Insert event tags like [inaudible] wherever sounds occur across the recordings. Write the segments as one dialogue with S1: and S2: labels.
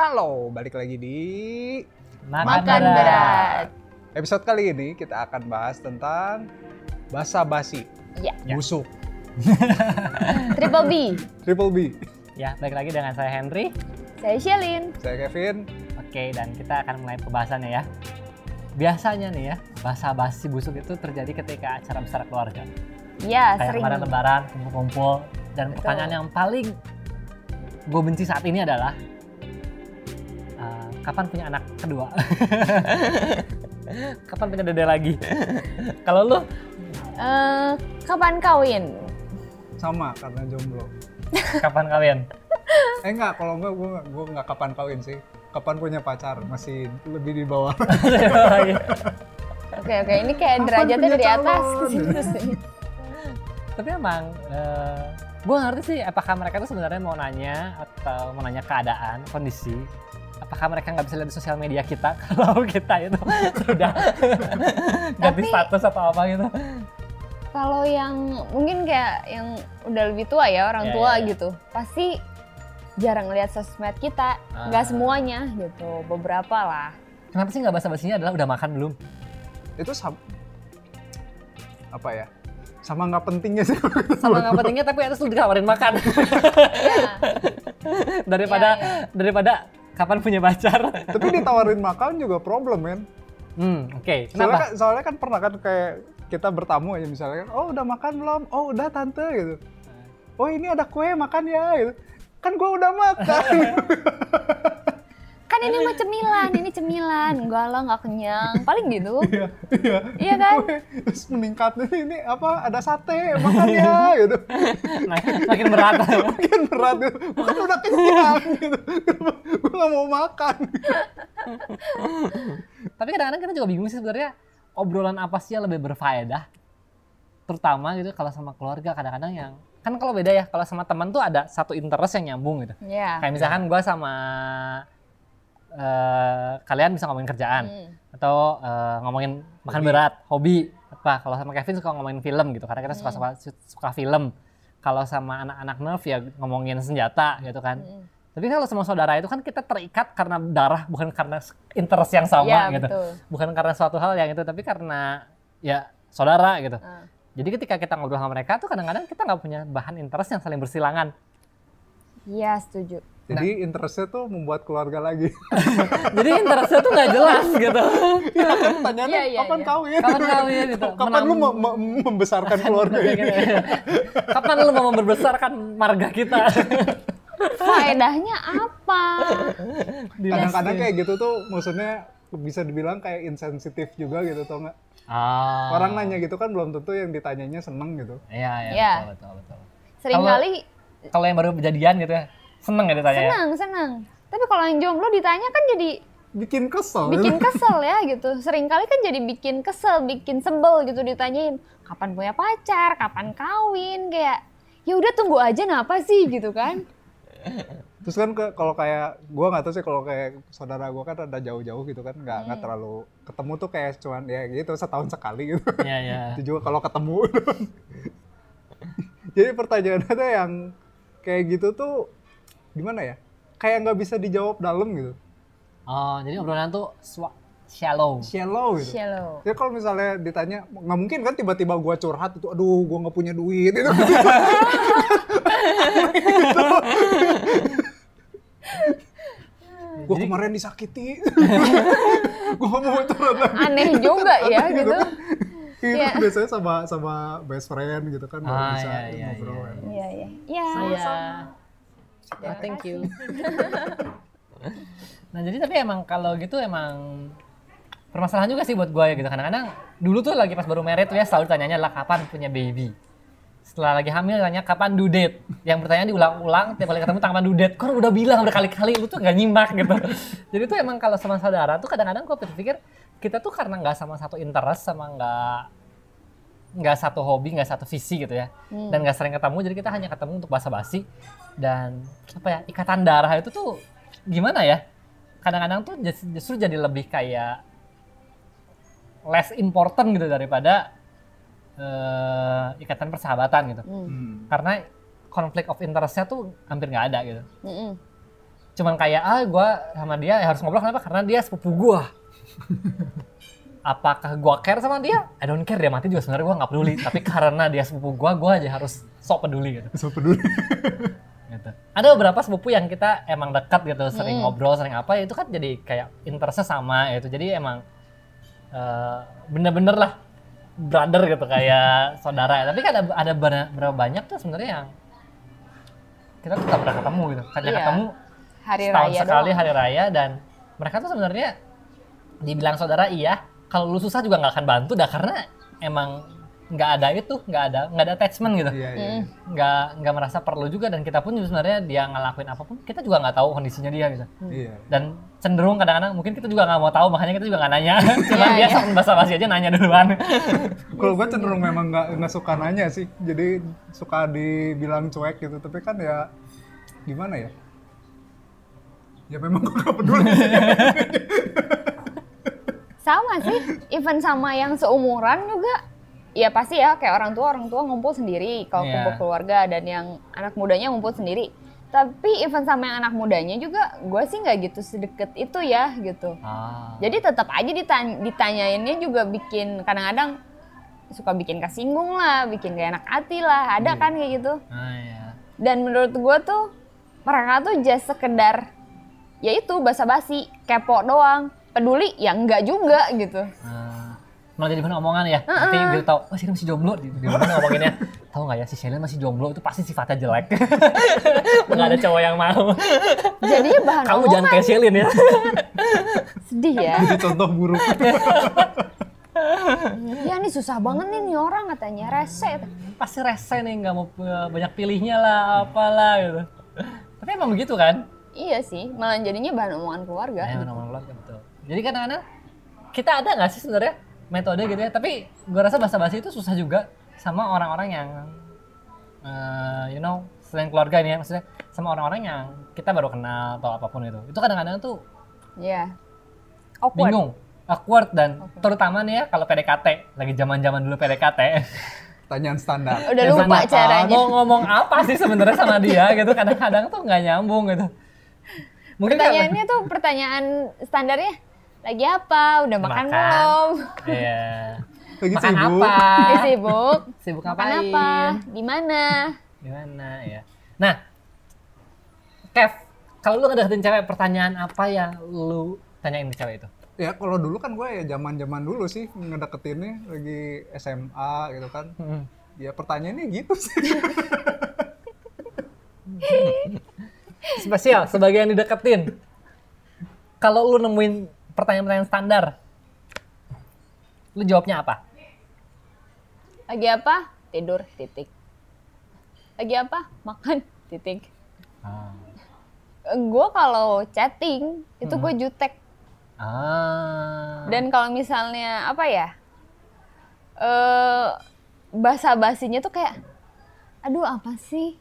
S1: Halo, balik lagi di
S2: Makan, berat.
S1: episode kali ini kita akan bahas tentang basa-basi,
S2: Ya.
S1: busuk, [laughs]
S2: Triple B.
S1: triple B.
S3: Ya, balik lagi dengan saya Henry.
S2: Saya Shelin.
S1: Saya Kevin.
S3: Oke, dan kita akan mulai pembahasannya ya. Biasanya nih ya, basa-basi busuk itu terjadi ketika acara besar keluarga.
S2: Ya,
S3: Kayak
S2: sering.
S3: kemarin lebaran, kumpul-kumpul. Dan
S2: Betul.
S3: pertanyaan yang paling gue benci saat ini adalah, kapan punya anak kedua? [laughs] kapan punya dede lagi? Kalau lu,
S2: Eh, kapan kawin?
S1: Sama karena jomblo.
S3: kapan kalian? [laughs]
S1: Eh enggak, kalau enggak gue enggak, gue enggak kapan kawin sih. Kapan punya pacar, masih lebih di bawah. [laughs]
S2: Oke, oke. Ini kayak
S1: Kapan
S2: derajatnya dari atas. Terus nih.
S3: Tapi emang, gue ngerti sih apakah mereka tuh sebenarnya mau nanya atau mau nanya keadaan, kondisi. Apakah mereka nggak bisa lihat di sosial media kita [laughs] kalau kita itu sudah [laughs] ganti
S2: Tapi-
S3: status atau apa gitu?
S2: Kalau yang mungkin kayak yang udah lebih tua ya, orang
S3: Ya,
S2: tua
S3: ya, ya.
S2: gitu. Pasti jarang lihat sosmed kita. Nggak
S3: Ah.
S2: semuanya gitu. Beberapa lah.
S3: Kenapa sih nggak basa-basinya adalah udah makan belum?
S1: Itu sam apa ya? Sama nggak pentingnya sih.
S3: Sama nggak pentingnya tapi atas lu dikawarin makan
S2: Ya. [laughs]
S3: daripada
S2: Iya,
S3: daripada kapan punya pacar.
S1: Tapi ditawarin makan juga problem, men.
S3: Hmm, oke.
S1: Soalnya
S3: Kenapa?
S1: kan, soalnya kan pernah kan kayak kita bertamu aja misalnya, oh udah makan belum? Oh udah tante gitu. Oh ini ada kue makan ya gitu. Kan gua udah makan. [laughs]
S2: Kan ini mah cemilan, ini cemilan. Enggak lah, nggak kenyang. Paling gitu. [laughs]
S1: Iya, iya.
S2: Iya kan?
S1: Terus meningkat ini apa? Ada sate, makan ya gitu.
S3: Nah, makin berat. [laughs]
S1: Makin berat gitu. Gua kan udah kenyang gitu. Gua nggak mau makan.
S3: Tapi kadang-kadang kita juga bingung sih sebenarnya obrolan apa sih yang lebih berfaedah. Terutama gitu kalau sama keluarga kadang-kadang yang kan kalau beda ya kalau sama teman tuh ada satu interest yang nyambung gitu.
S2: Ya.
S3: Kayak misalkan gua sama eh, kalian bisa ngomongin kerjaan
S2: Hmm.
S3: atau eh, ngomongin makan
S1: Hobi.
S3: berat, hobi apa. Kalau sama Kevin suka ngomongin film gitu karena kita suka suka, suka film. Kalau sama anak-anak nerf ya ngomongin senjata gitu kan.
S2: Hmm.
S3: Tapi kalau sama saudara itu kan kita terikat karena darah bukan karena interest yang sama
S2: Iya,
S3: gitu.
S2: betul.
S3: Bukan karena suatu hal yang itu tapi karena ya saudara gitu.
S2: Ah.
S3: Jadi ketika kita ngobrol sama mereka tuh kadang-kadang kita nggak punya bahan interest yang saling bersilangan.
S2: Iya, setuju.
S1: Jadi interestnya tuh membuat keluarga lagi. [laughs]
S3: Jadi interestnya tuh nggak jelas gitu.
S1: Iya kan pertanyaannya
S2: Iya, iya,
S1: kapan
S2: iya.
S1: kawin?
S3: Kapan kawin [laughs] gitu.
S1: Kapan lu
S3: Menang-
S1: me- me- membesarkan keluarga ini? [laughs]
S3: Kapan lu mau membesarkan marga kita?
S2: Faedahnya apa?
S1: Kadang-kadang kayak gitu tuh maksudnya bisa dibilang kayak insensitif juga gitu tau nggak?
S3: Ah.
S1: Orang nanya gitu kan belum tentu yang ditanyanya seneng gitu.
S3: Iya, iya,
S2: Iya.
S3: betul, betul, betul.
S2: Sering kali
S3: Kalau yang baru kejadian gitu ya, seneng ya ditanya ya?
S2: senang, senang. Tapi kalau yang jomblo ditanya kan jadi
S1: Bikin kesel.
S2: bikin [laughs] kesel ya gitu. Sering kali kan jadi bikin kesel, bikin sebel gitu ditanyain kapan punya pacar, kapan kawin, kayak ya udah tunggu aja napa sih gitu kan? [laughs]
S1: Terus kan ke, kalau kayak gua nggak tahu sih kalau kayak saudara gua kan ada jauh-jauh gitu kan nggak nggak terlalu ketemu tuh kayak cuman ya gitu setahun sekali gitu. [laughs]
S3: Iya, iya.
S1: Itu juga kalau ketemu. Jadi pertanyaannya tuh yang kayak gitu tuh gimana ya? Kayak nggak bisa dijawab dalam gitu.
S3: Oh, jadi obrolan tuh swa- shallow.
S1: Shallow gitu.
S2: Shallow.
S1: Ya kalau misalnya ditanya, nggak mungkin kan tiba-tiba gua curhat itu, aduh gua nggak punya duit itu. [laughs] gua kemarin disakiti. [laughs] gua nggak mau curhat lagi.
S2: Aneh juga ya gitu.
S1: Itu
S2: Iya.
S1: biasanya sama sama best friend gitu kan baru
S3: Ah,
S1: bisa
S3: iya, iya,
S1: ngobrol.
S3: iya,
S1: kan.
S2: Iya, iya. Iya.
S3: Iya. Oh, thank you. [laughs] nah jadi tapi emang kalau gitu emang permasalahan juga sih buat gue ya gitu. Kadang-kadang dulu tuh lagi pas baru married tuh ya selalu tanyanya adalah kapan punya baby. Setelah lagi hamil tanya kapan due date. Yang pertanyaan diulang-ulang tiap kali ketemu kapan due date. Kok udah bilang berkali-kali lu tuh nggak nyimak gitu. [laughs] jadi tuh emang kalau sama saudara tuh kadang-kadang gue berpikir kita tuh karena nggak sama satu interest sama nggak nggak satu hobi, nggak satu visi gitu ya, dan nggak sering ketemu, jadi kita hanya ketemu untuk basa-basi dan apa ya ikatan darah itu tuh gimana ya? Kadang-kadang tuh justru jadi lebih kayak less important gitu daripada eh, ikatan persahabatan gitu,
S2: Hmm.
S1: Hmm.
S3: karena konflik of interestnya tuh hampir nggak ada gitu.
S2: Mm-mm.
S3: cuman kayak ah gue sama dia harus ngobrol kenapa karena dia sepupu gue [laughs] apakah gue care sama dia I don't care dia mati juga sebenarnya gue nggak peduli tapi karena dia sepupu gue gue aja harus sok peduli gitu
S1: So peduli. [laughs]
S3: gitu. Ada beberapa sepupu yang kita emang dekat gitu, sering ngobrol, sering apa, itu kan jadi kayak interestnya sama gitu. Jadi emang eh, bener-bener lah brother gitu kayak [laughs] saudara. Tapi kan ada ada berapa banyak tuh sebenarnya yang kita tuh gak pernah ketemu gitu. Hanya
S2: Iya.
S3: ketemu
S2: Hari
S3: setahun
S2: raya
S3: sekali
S2: doang.
S3: hari raya dan mereka tuh sebenarnya dibilang saudara iya. Kalau lu susah juga nggak akan bantu dah karena emang nggak ada itu, nggak ada nggak ada attachment gitu
S1: Iya, iya.
S2: Hmm.
S3: nggak nggak merasa perlu juga dan kita pun juga sebenarnya dia ngelakuin apa pun kita juga nggak tahu kondisinya dia gitu
S1: Iya.
S3: dan cenderung kadang-kadang mungkin kita juga nggak mau tahu makanya kita juga nggak nanya [laughs] cuma
S2: Iya,
S3: dia
S2: iya.
S3: sok basa basi aja nanya duluan [laughs]
S1: Kalau gue cenderung memang nggak nggak suka nanya sih, jadi suka dibilang cuek gitu. Tapi kan ya gimana ya? Ya memang gue gak peduli.
S2: Sama sih, even sama yang seumuran juga. Ya pasti ya kayak orang tua orang tua ngumpul sendiri kalau
S3: Iya.
S2: kumpul keluarga dan yang anak mudanya ngumpul sendiri. Tapi even sama yang anak mudanya juga, gue sih nggak gitu sedekat itu ya gitu.
S3: ah.
S2: Jadi tetap aja ditanya, ditanyainnya juga bikin kadang-kadang suka bikin kesinggung lah, bikin gak enak hati lah, ada kan kayak gitu.
S3: ah, ya.
S2: Dan menurut gue tuh mereka tuh just sekedar ya itu basa-basi, kepo doang. Peduli ya enggak juga gitu.
S3: Ah. Malah jadi bahan omongan ya? Nanti gue tau oh Sheila masih jomblo. Di, di mana ngomonginnya [laughs] tahu nggak ya si Sheila masih jomblo itu pasti sifatnya jelek. [laughs] Nggak ada cowok yang mau.
S2: Jadinya bahan
S3: kamu
S2: omongan.
S3: jangan kayak Shelin ya. [laughs]
S2: Sedih ya.
S1: Jadi contoh buruk.
S2: ya nih susah banget nih nih orang katanya. Rese.
S3: pasti rese nih nggak mau uh, banyak pilihnya lah apalah gitu. Tapi emang begitu kan?
S2: Iya sih, malah jadinya bahan omongan keluarga.
S3: Ya, ngomong keluarga betul. Jadi kadang-kadang kita ada nggak sih sebenarnya metode gitu ya? Tapi gue rasa bahasa basi itu susah juga sama orang-orang yang, eh, you know, selain keluarga ini ya, maksudnya sama orang-orang yang kita baru kenal atau apa pun itu. Itu kadang-kadang tuh
S2: Iya. Awkward.
S3: bingung, awkward dan terutama nih ya kalau PDKT, lagi zaman-zaman dulu PDKT.
S1: Tanyaan standar.
S2: Udah
S3: Ya,
S2: lupa
S3: sama-
S2: caranya.
S3: Mau ngomong apa sih sebenarnya sama dia gitu? Kadang-kadang tuh nggak nyambung gitu. Mungkin
S2: Pertanyaannya tuh pertanyaan standarnya lagi apa? Udah makan,
S3: Makan.
S2: belum?
S3: Iya. [laughs]
S1: Lagi
S3: Makan
S1: sibuk.
S3: apa?
S2: Eh, sibuk.
S3: Sibuk
S2: Makan
S3: ngapain?
S2: apa? Di mana?
S3: Gimana ya? Nah, Kev, kalau lu ngedeketin cewek, pertanyaan apa yang lu tanyain ke cewek itu?
S1: Ya kalau dulu kan gue ya zaman-zaman dulu sih ngedeketinnya lagi SMA gitu kan. Ya pertanyaannya gitu sih. [laughs]
S3: Spesial, sebagai yang dideketin. Kalau lu nemuin pertanyaan-pertanyaan standar, lu jawabnya apa?
S2: Lagi apa? Tidur, titik. Lagi apa? Makan, [laughs] titik. Gue kalau chatting, itu gue jutek.
S3: Ah.
S2: Dan kalau misalnya, apa ya? eh bahasa basinya tuh kayak, aduh apa sih?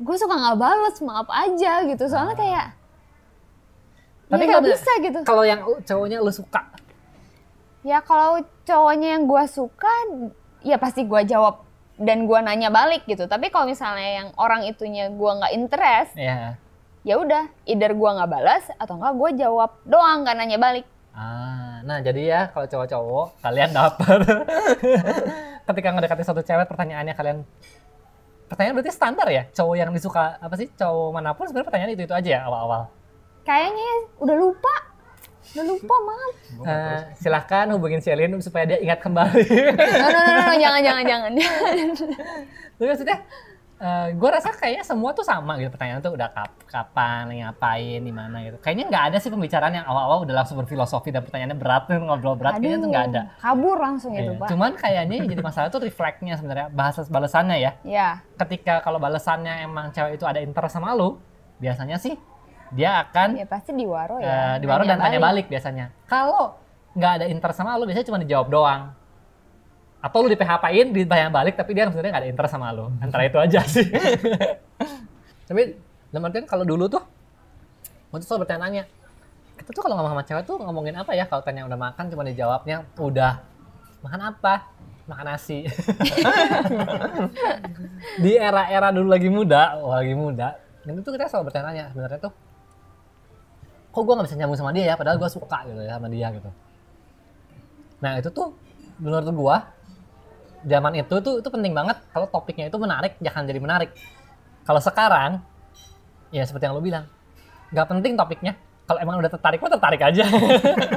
S2: Gue suka nggak bales, maaf aja gitu. Soalnya kayak,
S3: Tapi
S2: ya nggak bisa gitu.
S3: Kalau yang cowoknya lu suka,
S2: Ya kalau cowoknya yang gue suka, ya pasti gue jawab dan gue nanya balik gitu. Tapi kalau misalnya yang orang itunya gue nggak interest,
S3: ya.
S2: ya udah, either gue nggak balas atau nggak gue jawab doang nggak nanya balik.
S3: Ah, nah jadi ya kalau cowok-cowok kalian dapat [laughs] ketika ngedekatin satu cewek pertanyaannya kalian pertanyaan berarti standar ya cowok yang disuka apa sih cowok mana pun sebenarnya pertanyaan itu itu aja ya awal-awal
S2: Kayaknya ya udah lupa, udah lupa maaf.
S3: Eh, silahkan hubungin Shelin supaya dia ingat kembali
S2: No, no, no, no, no, jangan, jangan, jangan. [laughs]
S3: tapi maksudnya gue rasa kayaknya semua tuh sama gitu pertanyaan tuh udah kap kapan ngapain di mana gitu kayaknya nggak ada sih pembicaraan yang awal-awal udah langsung berfilosofi dan pertanyaannya berat [laughs] ngobrol berat kayaknya tuh nggak ada
S2: Kabur langsung itu,
S3: Iya.
S2: Pak.
S3: Cuman kayaknya jadi masalah tuh refleksnya sebenarnya bahasa balasannya ya.
S2: Ya,
S3: Ketika kalau balasannya emang cewek itu ada interest sama lu, biasanya sih dia akan
S2: ya pasti di waro ya.
S3: di waro dan tanya balik biasanya. Kalau nggak ada interest sama lu, biasanya cuma dijawab doang. Atau lu di PHP-in, ditanya balik, tapi dia sebenarnya nggak ada interest sama lu. Antara itu aja sih. [laughs] tapi dalam artian kalau dulu tuh, gue tuh selalu bertanya kita tuh kalau ngomong sama cewek tuh ngomongin apa ya kalau tanya udah makan cuma dijawabnya udah makan apa makan nasi [laughs] di era-era dulu lagi muda oh, lagi muda Dan itu kita selalu bertanya sebenarnya tuh, kok gue nggak bisa nyambung sama dia ya, padahal gue suka gitu ya sama dia gitu. Nah itu tuh menurut gue zaman itu tuh itu penting banget kalau topiknya itu menarik jangan jadi menarik. Kalau sekarang ya seperti yang lo bilang nggak penting topiknya. Kalau emang udah tertarik, mah tertarik aja.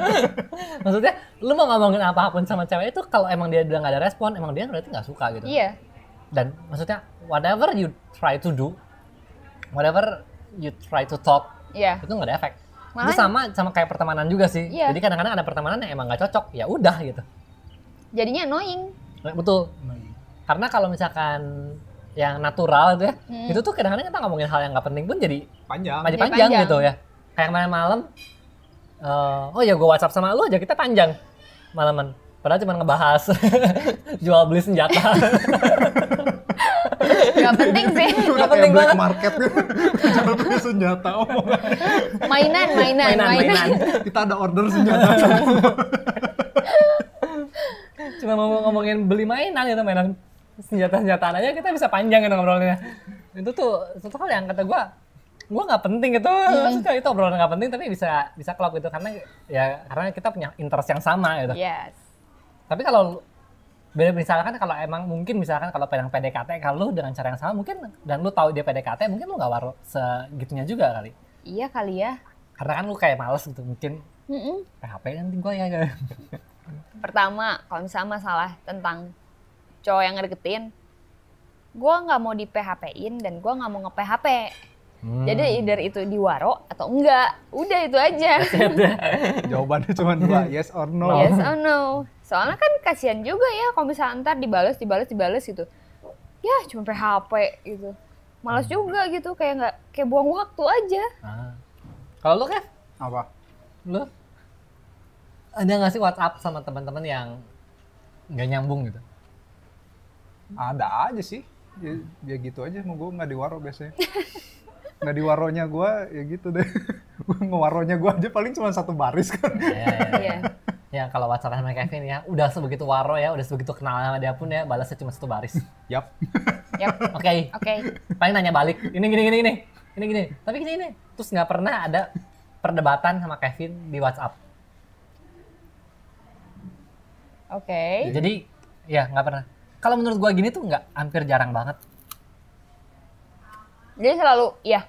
S3: [laughs] Maksudnya, lu mau ngomongin apa pun sama cewek itu, kalau emang dia udah nggak ada respon, emang dia berarti nggak suka gitu
S2: Iya.
S3: dan maksudnya whatever you try to do whatever you try to talk
S2: Iya.
S3: itu nggak ada efek itu
S2: Makanya-
S3: sama sama kayak pertemanan juga sih
S2: Iya.
S3: jadi kadang-kadang ada pertemanan yang emang nggak cocok ya udah gitu
S2: Jadinya annoying.
S3: Nah, betul karena kalau misalkan yang natural itu ya
S2: Hmm.
S3: itu tuh kadang-kadang kita ngomongin hal yang nggak penting pun jadi
S1: Panjang.
S3: jadi
S2: Jadi
S3: panjang,
S2: panjang.
S3: gitu ya kayak kemarin malam eh, oh ya gue WhatsApp sama lu aja kita panjang malaman padahal cuma ngebahas [laughs] jual beli senjata [laughs]
S2: Gak penting sih.
S1: Udah
S3: Nggak
S1: kayak
S3: penting
S1: black
S3: banget.
S1: market gitu. [laughs] Jual beli senjata omongan.
S2: Mainan, mainan,
S3: Mainan,
S2: mainan.
S3: mainan.
S1: Kita ada order senjata. [laughs]
S3: cuma mau ngomongin beli mainan gitu mainan senjata-senjataan aja kita bisa panjang gitu ngobrolnya itu tuh satu hal yang kata gua gua nggak penting gitu maksudnya itu obrolan nggak penting tapi bisa bisa klop gitu karena ya karena kita punya interest yang sama gitu
S2: Yes.
S3: tapi kalau beda misalkan kalau emang mungkin misalkan kalau pedang PDKT kalau dengan cara yang sama mungkin dan lu tahu dia PDKT mungkin lu nggak waro segitunya juga kali
S2: Iya kali ya.
S3: karena kan lu kayak males gitu mungkin
S2: Mm-mm.
S3: PHP nanti gua ya gitu. [laughs]
S2: Pertama, kalau misalnya masalah tentang cowok yang ngedeketin, gue nggak mau di PHP-in dan gue nggak mau nge-PHP.
S3: Hmm.
S2: Jadi either itu diwaro atau enggak. Udah itu aja. [laughs]
S1: Jawabannya cuma dua, yes or no.
S2: yes or no. Soalnya kan kasihan juga ya kalau misalnya ntar dibales, dibales, dibales gitu. Ya cuma PHP gitu. Males juga gitu, kayak nggak kayak buang waktu aja.
S3: Ah. kalau lu Kev
S1: Apa?
S3: lu ada nggak sih WhatsApp sama teman-teman yang nggak nyambung gitu?
S1: Ada aja sih. Ya, ya gitu aja, mau gue nggak diwaro biasanya. [laughs] nggak diwaronya gue, ya gitu deh. Gue [laughs] ngewaronya gue aja paling cuma satu baris kan.
S3: Ya, ya, ya. Ya kalau WhatsApp sama Kevin ya, udah sebegitu waro ya, udah sebegitu kenal sama dia pun ya, balasnya cuma satu baris.
S1: Yap.
S2: Yap. [laughs]
S3: Oke,
S2: Oke.
S3: paling nanya balik, ini gini gini gini, ini gini, tapi gini gini, terus nggak pernah ada perdebatan sama Kevin di WhatsApp.
S2: Oke.
S3: Jadi ya nggak pernah. Kalau menurut gua gini tuh nggak hampir jarang banget.
S2: Jadi selalu ya.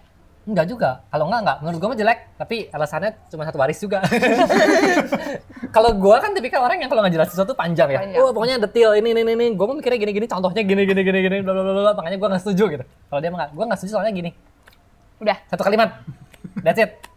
S3: Enggak juga. Kalau enggak, enggak. Menurut gua mah jelek, tapi alasannya cuma satu baris juga. [laughs] [laughs] kalau gua kan tipikal orang yang kalau nggak jelas sesuatu panjang ya.
S2: Panjang.
S3: Oh, pokoknya detail ini ini ini. Gua mah mikirnya gini gini, contohnya gini gini gini gini, bla bla bla. Makanya gua nggak setuju gitu. Kalau dia mah gua nggak setuju soalnya gini.
S2: Udah.
S3: Satu kalimat. That's it.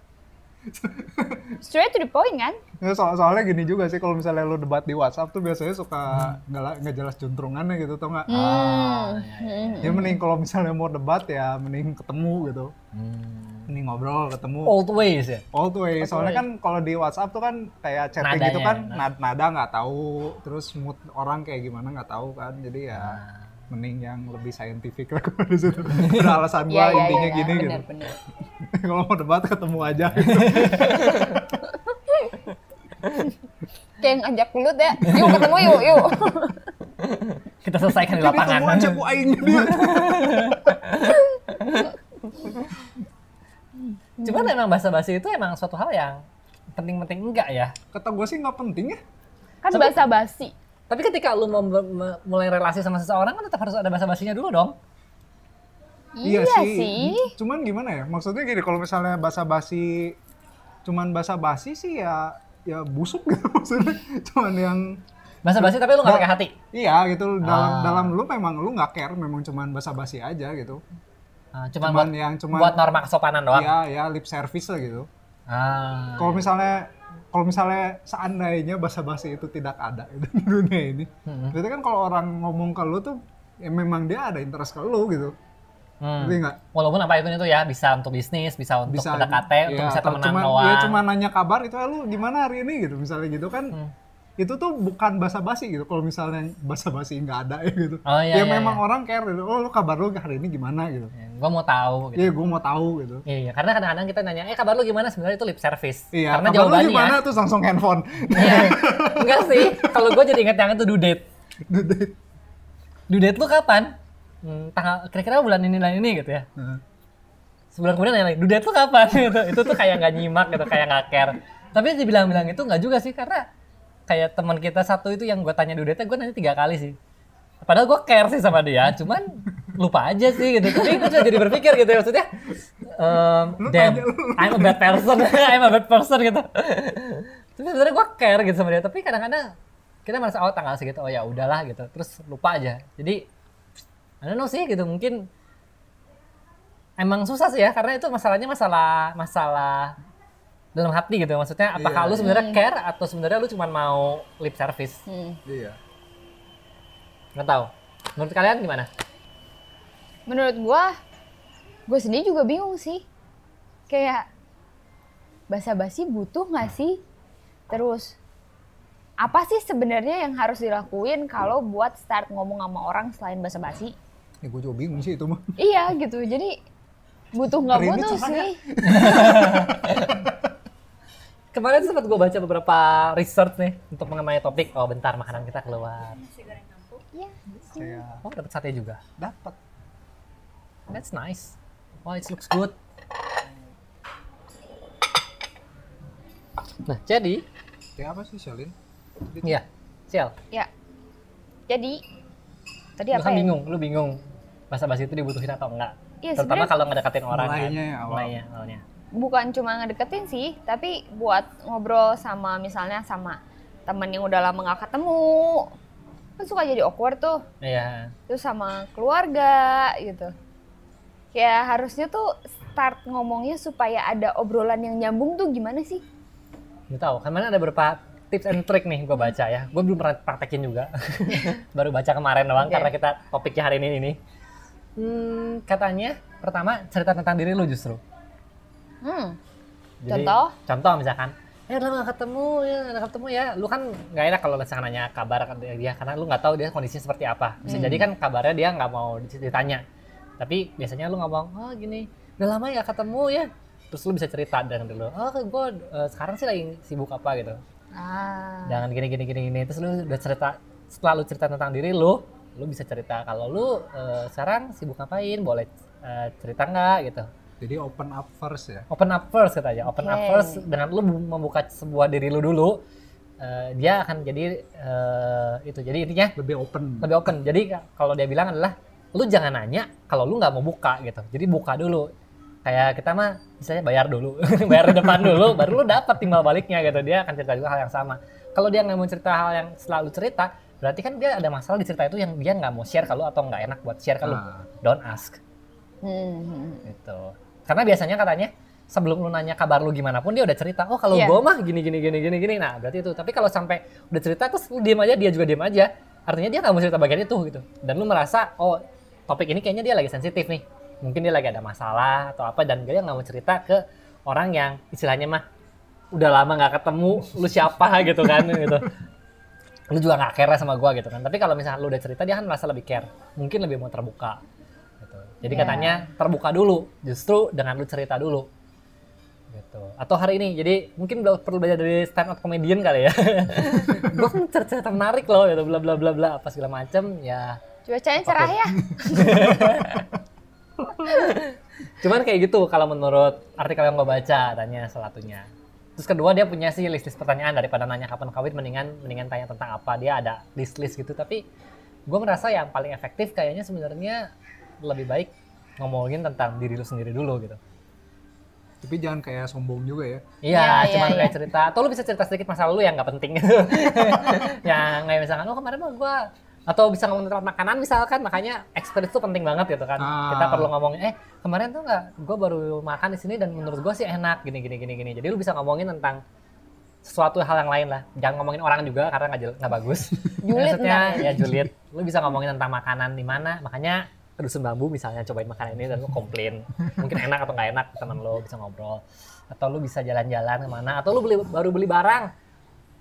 S3: [laughs]
S2: Straight to the point kan?
S1: Ya, soal soalnya gini juga sih kalau misalnya lo debat di WhatsApp tuh biasanya suka nggak nggak jelas juntrungannya gitu tau nggak?
S3: Ah,
S2: Hmm.
S1: Ya mending kalau misalnya mau debat ya mending ketemu gitu.
S3: Hmm.
S1: Mending ngobrol ketemu.
S3: Old ways ya.
S1: All the way. Soalnya
S2: way.
S1: kan kalau di WhatsApp tuh kan kayak chatting
S3: Nadanya,
S1: gitu kan
S3: nad-
S1: nada, nggak tahu, terus mood orang kayak gimana nggak tahu kan. Jadi ya
S3: Ah.
S1: Mending yang lebih saintifik lah [laughs] di situ. Udah alasan
S2: Iya,
S1: gua
S2: iya,
S1: intinya
S2: iya,
S1: gini
S2: benar,
S1: gitu.
S2: benar. [laughs]
S1: kalau mau debat ketemu aja. gitu.
S2: Kayak ngajak pelut ya. Yuk ketemu yuk, yuk. [laughs]
S3: Kita selesaikan di lapangan.
S1: ketemu aja ku aing dia.
S3: Cuman emang bahasa basi itu emang suatu hal yang penting-penting enggak ya.
S1: Kata gue sih nggak penting ya.
S2: Kan bahasa basi.
S3: Tapi ketika lu mau mulai relasi sama seseorang kan tetap harus ada bahasa basinya dulu dong.
S2: Iya, sih.
S1: Cuman gimana ya? Maksudnya gini, kalau misalnya basa-basi cuman basa-basi sih ya ya busuk gitu [laughs] maksudnya. Cuman yang
S3: Bahasa basi tapi lu nggak pakai hati.
S1: iya gitu dalam
S3: Ah.
S1: dalam lu memang lu nggak care, memang cuman basa-basi aja gitu.
S3: Ah, cuman,
S1: Cuman
S3: buat,
S1: yang cuman
S3: buat norma kesopanan doang.
S1: Iya, ya lip service lah gitu.
S3: Ah.
S1: Kalau misalnya kalau misalnya seandainya basa-basi itu tidak ada di [laughs] dunia ini,
S3: Hmm.
S1: berarti kan kalau orang ngomong ke lu tuh ya memang dia ada interest ke lu gitu.
S3: Hmm.
S1: Nggak?
S3: Walaupun apa itu itu ya bisa untuk bisnis, bisa untuk
S1: bisa
S3: PDKT, untuk
S1: ya,
S3: bisa temenan
S1: cuma,
S3: doang.
S1: ya cuma nanya kabar itu "Eh, lu gimana hari ini gitu misalnya gitu kan
S3: Hmm.
S1: itu tuh bukan basa-basi gitu kalau misalnya basa-basi nggak ada ya [laughs] gitu
S3: Oh iya,
S1: ya
S3: iya,
S1: memang
S3: iya.
S1: orang care gitu oh lu kabar lu hari ini gimana gitu
S3: Ya, gua mau tahu gitu.
S1: iya gue mau tahu gitu
S3: Iya, iya. karena kadang-kadang kita nanya, eh kabar lu gimana? Sebenarnya itu lip service.
S1: iya
S3: karena
S1: kabar lu
S3: jawabannya,
S1: gimana tuh langsung handphone
S3: Iya. enggak sih. Kalau gue jadi inget yang itu due date. Due date lu kapan? Hmm, tanggal kira-kira bulan ini bulan ini gitu ya.
S1: Nah,
S3: sebulan kemudian nanya lagi dudet tuh kapan [laughs] gitu itu tuh kayak nggak nyimak gitu kayak nggak care tapi dibilang-bilang itu nggak juga sih karena kayak teman kita satu itu yang gue tanya dudetnya gue nanya tiga kali sih padahal gue care sih sama dia cuman lupa aja sih gitu. Tapi gue juga jadi berpikir gitu ya maksudnya ehm, damn I'm a bad person [laughs] I'm a bad person gitu. Tapi sebenarnya gue care gitu sama dia tapi kadang-kadang kita merasa oh tanggal segitu oh ya udahlah gitu. Terus lupa aja. Jadi I don't know sih gitu. Mungkin emang susah sih ya karena itu masalahnya masalah masalah dalam hati gitu. Maksudnya apakah
S1: Iya.
S3: lu sebenarnya care atau sebenarnya lu cuma mau lip service?
S2: Hmm.
S1: Iya.
S3: nggak tahu. Menurut kalian gimana
S2: Menurut gua, gue sendiri juga bingung sih. Kayak basa-basi butuh nggak sih? Terus apa sih sebenarnya yang harus dilakuin kalau buat start ngomong sama orang selain basa-basi?
S1: Ya gue juga bingung sih itu mah.
S2: Iya gitu. Jadi butuh nggak butuh sih? [laughs]
S3: kemarin sempat gue baca beberapa research nih untuk mengenai topik oh bentar makanan kita keluar
S2: Iya.
S1: Kayak
S3: oh dapat sate juga
S1: dapat.
S3: That's nice oh it looks good nah jadi
S1: Kayak apa sih Shalin?
S3: Iya, Sial.
S2: Ya. Jadi tadi
S3: Lu
S2: apa
S3: kan
S2: ya?
S3: bingung, lu bingung bahasa basi itu dibutuhin atau enggak.
S2: Iya,
S3: Terutama kalau ngedeketin orang
S1: Mulainya
S3: kan.
S1: ya, awal.
S3: Mulainya, awalnya.
S2: bukan cuma ngedeketin sih, tapi buat ngobrol sama misalnya sama temen yang udah lama nggak ketemu, kan suka jadi awkward tuh.
S3: Iya.
S2: Terus sama keluarga gitu. Kayak harusnya tuh start ngomongnya supaya ada obrolan yang nyambung tuh gimana sih?
S3: Lu tahu, kemarin ada beberapa tips and trick nih gue baca ya. Gue belum pernah praktekin juga. [laughs] Baru baca kemarin doang
S2: Oke.
S3: karena kita topiknya hari ini ini. Hmm, katanya pertama cerita tentang diri lu justru.
S2: Hmm.
S3: Jadi,
S2: Contoh?
S3: Contoh misalkan, eh udah nggak ketemu ya, nggak ketemu ya. Lu kan nggak enak kalau misalkan nanya kabar dia karena lu nggak tahu dia kondisinya seperti apa. Bisa
S2: Hmm.
S3: jadi kan kabarnya dia nggak mau ditanya. Tapi biasanya lu ngomong, oh gini, udah lama ya ketemu ya. Terus lu bisa cerita dan dulu, oh gue sekarang sih lagi sibuk apa gitu.
S2: Ah.
S3: Jangan gini gini gini gini. Terus lu udah cerita, setelah lu cerita tentang diri lu, lu bisa cerita kalau lu eh, sekarang sibuk ngapain, boleh eh, cerita nggak gitu
S1: Jadi open up first ya.
S3: open up first katanya open up
S2: Oke.
S3: first dengan lu membuka sebuah diri lu dulu eh, dia akan jadi eh, itu jadi intinya
S1: Lebih open.
S3: lebih open jadi ka- kalau dia bilang adalah lu jangan nanya kalau lu nggak mau buka gitu. Jadi buka dulu. Kayak kita mah misalnya bayar dulu [laughs] bayar di depan dulu baru lu dapat timbal baliknya gitu. Dia akan cerita juga hal yang sama. Kalau dia nggak mau cerita hal yang selalu cerita berarti kan dia ada masalah di cerita itu yang dia nggak mau share kalau atau nggak enak buat share kalau
S1: Ah.
S3: don't ask.
S2: Hmm,
S3: gitu. Karena biasanya katanya sebelum lu nanya kabar lu gimana pun dia udah cerita oh kalau
S2: Iya.
S3: gua mah gini gini gini gini gini. Nah berarti itu. Tapi kalau sampai udah cerita terus lu diem aja dia juga diem aja artinya dia nggak mau cerita bagian itu gitu. Dan lu merasa oh topik ini kayaknya dia lagi sensitif nih. Mungkin dia lagi ada masalah atau apa dan dia nggak mau cerita ke orang yang istilahnya mah udah lama nggak ketemu lu siapa? [laughs] gitu kan gitu. Lu juga nggak care sama gua gitu kan. Tapi kalau misalnya lu udah cerita dia kan merasa lebih care. Mungkin lebih mau terbuka gitu. jadi
S2: Ya.
S3: katanya terbuka dulu justru dengan lu cerita dulu. Gitu. Atau hari ini jadi mungkin perlu belajar dari stand up comedian kali ya. [laughs] Gua kan cerita, cerita menarik loh gitu. Bla bla bla bla apa segala macem ya
S2: Cuacanya cerah ya. [laughs]
S3: cuman kayak gitu kalau menurut artikel yang gue baca tanya salah satunya terus kedua dia punya sih list list pertanyaan daripada nanya kapan kawin mendingan mendingan tanya tentang apa dia ada list list gitu tapi gue merasa yang paling efektif kayaknya sebenarnya lebih baik ngomongin tentang diri lu sendiri dulu gitu
S1: Tapi jangan kayak sombong juga ya.
S3: Iya,
S2: Iya, iya,
S3: cuman
S2: iya.
S3: kayak cerita. Atau lu bisa cerita sedikit masa lalu yang nggak penting gitu. [laughs] yang kayak misalkan, oh kemarin mah gua atau bisa ngomong tentang makanan misalkan makanya experience itu penting banget gitu kan.
S1: Ah.
S3: kita perlu ngomongin eh kemarin tuh nggak gue baru makan di sini dan menurut gue sih enak gini gini gini gini. Jadi lu bisa ngomongin tentang sesuatu hal yang lain lah. Jangan ngomongin orang juga karena nggak nggak bagus. [laughs]
S2: Julid
S3: maksudnya
S2: ntar.
S3: ya? julid. Lu bisa ngomongin tentang makanan di mana. Makanya ke dusun bambu misalnya cobain makanan ini dan lu komplain. Mungkin enak atau nggak enak teman lu bisa ngobrol. Atau lu bisa jalan-jalan ke mana atau lu beli baru beli barang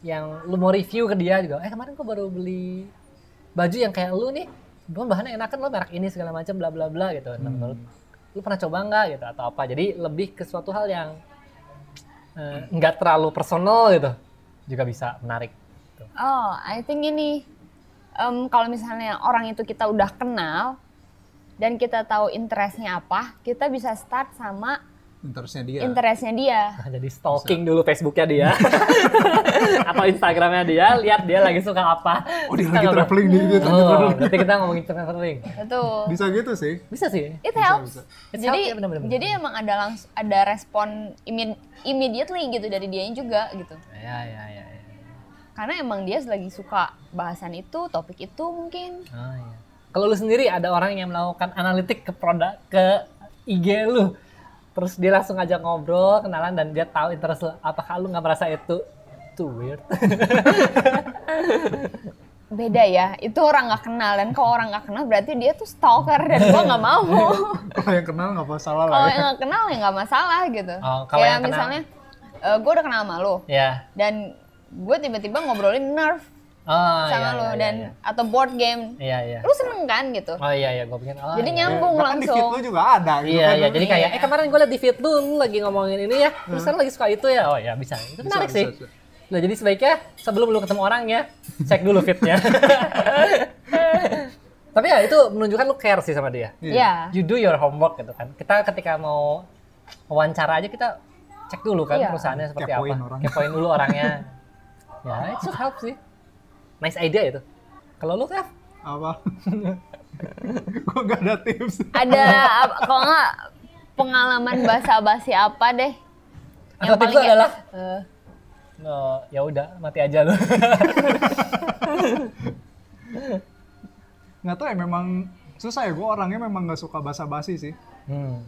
S3: yang lu mau review ke dia juga. Eh kemarin gua baru beli baju yang kayak lu nih gua bahannya enakan lo merek ini segala macam bla bla bla gitu. Nah, menurut lu pernah coba nggak gitu atau apa? Jadi lebih ke suatu hal yang eh, nggak terlalu personal gitu. Juga bisa menarik gitu.
S2: Oh, I think ini em, kalau misalnya orang itu kita udah kenal, dan kita tahu interestnya apa, kita bisa start sama
S1: Interestnya dia.
S2: interestnya dia.
S3: Nah, jadi stalking dulu Facebooknya dia [laughs] atau Instagramnya dia, lihat dia lagi suka apa.
S1: oh dia
S3: Kita
S1: lagi traveling dia gitu.
S3: Oh, berarti kita ngomongin traveling.
S2: Betul.
S1: Bisa gitu sih.
S3: Bisa sih.
S2: It helps.
S1: bisa.
S3: It's
S2: Jadi
S3: help, ya, bener-bener.
S2: jadi emang ada langsung ada respon imme- immediately gitu dari dianya juga gitu.
S3: Ya, ya, ya, ya.
S2: Karena emang dia lagi suka bahasan itu, topik itu mungkin.
S3: Oh, iya. Kalau lu sendiri ada orang yang melakukan analitik ke produk ke IG lu, terus dia langsung ajak ngobrol, kenalan dan dia tahu interest lu. Apakah lu nggak merasa itu too weird? [laughs]
S2: Beda ya, itu orang nggak kenal dan kalau orang nggak kenal berarti dia tuh stalker dan gua nggak mau. [laughs]
S1: Kalau yang kenal nggak masalah lah
S2: kalau
S1: ya.
S2: yang nggak kenal ya nggak masalah gitu.
S3: Oh, kalau
S2: Kayak
S3: yang kenal.
S2: misalnya, gue udah kenal sama lo
S3: ya.
S2: dan gue tiba-tiba ngobrolin nerf
S3: Oh,
S2: sama
S3: iya,
S2: lo
S3: iya,
S2: dan
S3: iya.
S2: atau board game,
S3: Iya, iya.
S2: lu seneng kan gitu.
S3: Oh iya iya, gue pikir. Oh,
S2: Jadi
S3: iya.
S2: nyambung
S1: Bahkan di feed
S2: langsung.
S1: lu juga ada gitu
S3: Iya
S1: kan.
S3: iya, jadi kayak
S2: Iya.
S3: eh kemarin gue liat di feed lu, lu lagi ngomongin ini ya, terus kan lagi suka itu ya, oh ya bisa, itu
S1: Bisa,
S3: menarik
S1: bisa,
S3: sih.
S1: bisa.
S3: Nah jadi sebaiknya sebelum lu ketemu orangnya, cek dulu feednya. [laughs] Tapi ya itu menunjukkan lu care sih sama dia.
S2: Iya.
S3: You do your homework gitu kan. Kita ketika mau wawancara aja kita cek dulu kan
S2: Iya.
S3: perusahaannya seperti
S1: Kepoin
S3: apa.
S1: orangnya.
S3: Kepoin dulu orangnya. [laughs] ya, it should help sih. Nice idea itu. Kalau lu Kev,
S1: Apa? [laughs] Gua nggak ada tips.
S2: Ada kalau nggak pengalaman basa-basi apa deh?
S3: Atau tips lu
S2: kayak,
S3: adalah?
S2: eh,
S3: no, ya udah mati aja lu.
S1: Nggak tahu ya memang susah ya. Gue orangnya memang nggak suka basa-basi sih.
S3: hmm.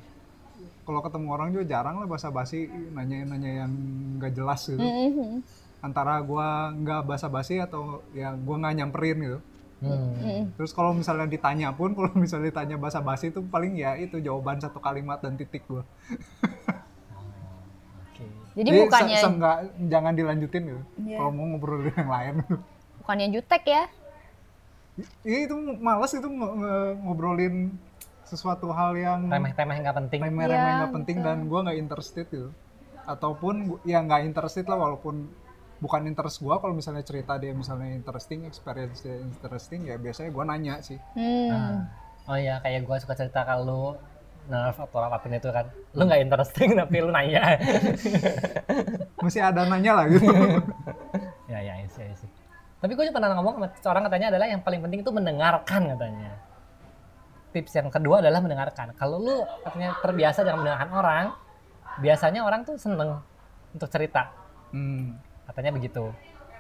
S1: Kalau ketemu orang juga jarang lah basa-basi nanya-nanya yang nggak jelas gitu.
S2: mhm.
S1: Antara gua nggak basa-basi atau ya gua nggak nyamperin gitu.
S3: Hmm.
S1: Terus kalau misalnya ditanya pun, [laughs] kalau misalnya ditanya basa-basi itu paling ya itu jawaban satu kalimat dan titik gua. [laughs]
S3: Oke.
S2: Jadi
S1: se-
S2: bukannya
S1: seenggak jangan dilanjutin gitu.
S2: Iya.
S1: Kalau mau ngobrol dengan yang lain. [laughs]
S2: bukannya jutek ya?
S1: Iya itu males itu ngobrolin sesuatu hal yang
S3: Remeh-temeh nggak penting.
S1: remeh-remeh
S2: Iya,
S1: nggak penting dan gua nggak interested gitu. Ataupun ya nggak interested lah walaupun bukan interest gua kalau misalnya cerita dia misalnya interesting, experience dia interesting ya biasanya gua nanya sih.
S2: Hmm.
S3: Ah. Oh iya, kayak gue suka cerita kalau nerf atau apa pun itu kan. Lu nggak interesting [laughs] tapi lu nanya. [laughs]
S1: Masih ada nanya lah gitu. [laughs]
S3: ya ya isi isi. Tapi gue pernah ngomong sama seorang katanya adalah yang paling penting itu mendengarkan katanya. Tips yang kedua adalah mendengarkan. Kalau lu katanya terbiasa dengan mendengarkan orang, biasanya orang tuh seneng untuk cerita.
S1: hmm.
S3: Katanya begitu.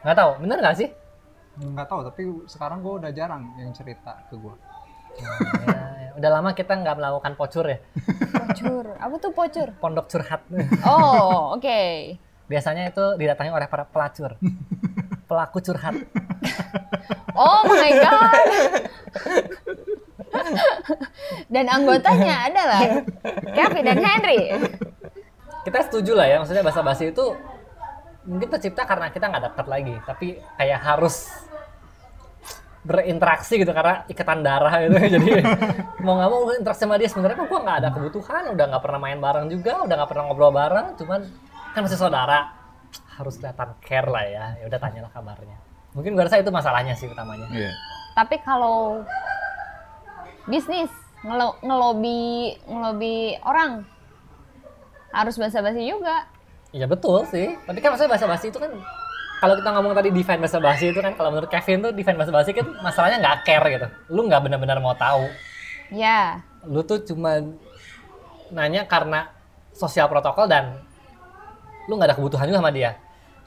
S3: Nggak tahu, bener nggak sih?
S1: nggak tahu tapi sekarang gua udah jarang yang cerita ke gua.
S3: Ya, ya. Udah lama kita nggak melakukan pocur ya,
S2: Pocur. Apa tuh pocur?
S3: pondok curhat.
S2: Oh, oke.
S3: Biasanya itu didatangi oleh para pelacur, pelaku curhat.
S2: Oh my god. dan anggotanya adalah Kevin dan Henry.
S3: Kita setuju lah ya, maksudnya bahasa basi itu mungkin tercipta karena kita nggak dekat lagi, tapi kayak harus berinteraksi gitu karena ikatan darah gitu. [laughs] Jadi mau nggak mau interaksi sama dia. Sebenarnya kan gua nggak ada kebutuhan udah nggak pernah main bareng juga udah nggak pernah ngobrol bareng. Cuman kan masih saudara harus kelihatan care lah ya. Ya udah tanyalah kabarnya. Mungkin gua rasa itu masalahnya sih utamanya.
S1: Iya.
S2: Tapi kalau bisnis ngelo ngelobi ngelobi orang harus basa-basi juga.
S3: Iya betul sih. Tapi kan maksudnya bahasa basi itu kan kalau kita ngomong tadi define bahasa basi itu kan kalau menurut Kevin tuh define bahasa basi kan masalahnya nggak care gitu. Lu nggak benar-benar mau tahu.
S2: Ya,
S3: Lu tuh cuma nanya karena sosial protokol dan lu nggak ada kebutuhan juga sama dia.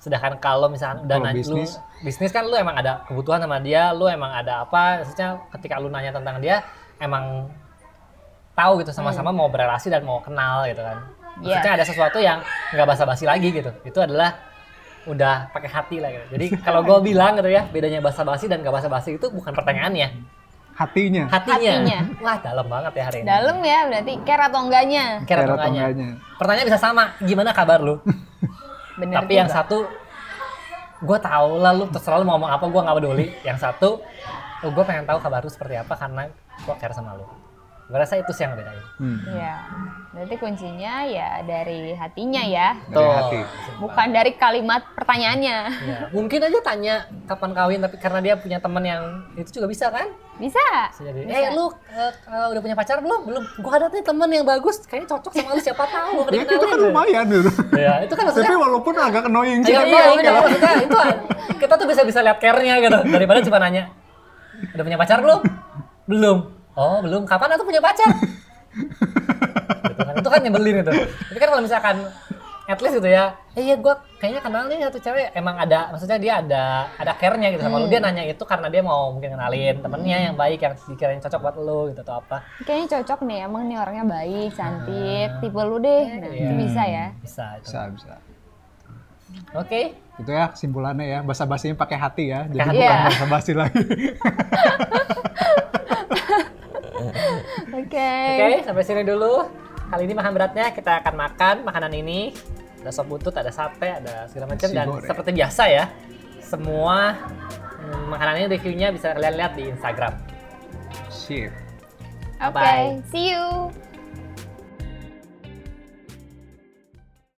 S3: Sedangkan kalau misalnya udah nanya
S1: bisnis?
S3: lu bisnis kan lu emang ada kebutuhan sama dia, lu emang ada apa, maksudnya ketika lu nanya tentang dia emang tahu gitu sama-sama mau berelasi dan mau kenal gitu kan. Maksudnya ada sesuatu yang nggak basa-basi lagi gitu. Itu adalah udah pakai hati lah gitu. Jadi kalau gue bilang gitu ya, bedanya basa-basi dan gak basa-basi itu bukan pertanyaannya,
S1: Hatinya.
S3: hatinya.
S2: Hatinya.
S3: Wah dalam banget ya hari ini.
S2: dalam ya berarti care atau enggaknya.
S3: Care atau enggaknya. Pertanyaan bisa sama, gimana kabar lu? [laughs]
S2: Bener
S3: Tapi yang
S2: juga.
S3: satu, gue tahu lah lu terserah lu mau ngomong apa, gue nggak peduli. Yang satu, oh, gue pengen tahu kabar lu seperti apa karena gue care sama lu. Gue rasa itu sih yang bedain.
S1: Hmm.
S2: Iya. Berarti kuncinya ya dari hatinya ya,
S1: Dari
S3: Tuh.
S1: hati.
S2: bukan dari kalimat pertanyaannya.
S3: Ya, mungkin aja tanya kapan kawin, tapi karena dia punya teman yang itu juga bisa kan?
S2: Bisa.
S3: Bisa jadi.
S2: Bisa.
S3: Eh lu eh, eh, udah punya pacar belum? Belum. Gua ada nih temen yang bagus, kayaknya cocok sama lu siapa tahu. Gua
S1: Ya itu kan lumayan gitu.
S3: Iya, itu kan maksudnya
S1: Tapi walaupun agak annoying sih.
S3: Iya,
S1: tapi
S3: iya, iya, maksudnya itu kita tuh bisa bisa lihat care-nya gitu daripada cuma nanya udah punya pacar belum? [laughs] Belum. Oh, belum. Kapan aku punya pacar? [laughs] gitu kan. Itu kan nyebelin itu. Tapi kan kalau misalkan at least gitu ya, eh iya gue kayaknya kenal nih satu cewek emang ada, maksudnya dia ada ada care-nya gitu sama lu. Dia nanya itu karena dia mau mungkin kenalin temennya yang baik yang dikirain cocok buat lu gitu atau apa.
S2: Kayaknya cocok nih, emang nih orangnya baik, cantik, tipe lu deh. Nah, itu
S3: Iya.
S2: bisa ya.
S3: Bisa itu.
S1: Bisa, bisa.
S3: Oke.
S1: Itu ya kesimpulannya ya, basa-basinya pakai hati ya. Jadi
S3: hati.
S1: bukan
S2: Iya.
S1: basa-basi lagi. [laughs] [laughs] [laughs]
S2: Oke.
S3: Oke, sampai sini dulu. Kali ini makan beratnya kita akan makan makanan ini. Ada sop butut, ada sate, ada segala macam dan seperti biasa ya, semua hmm, makanan ini reviewnya bisa kalian lihat di Instagram.
S1: Shit.
S2: Oke,
S3: Bye.
S2: see you.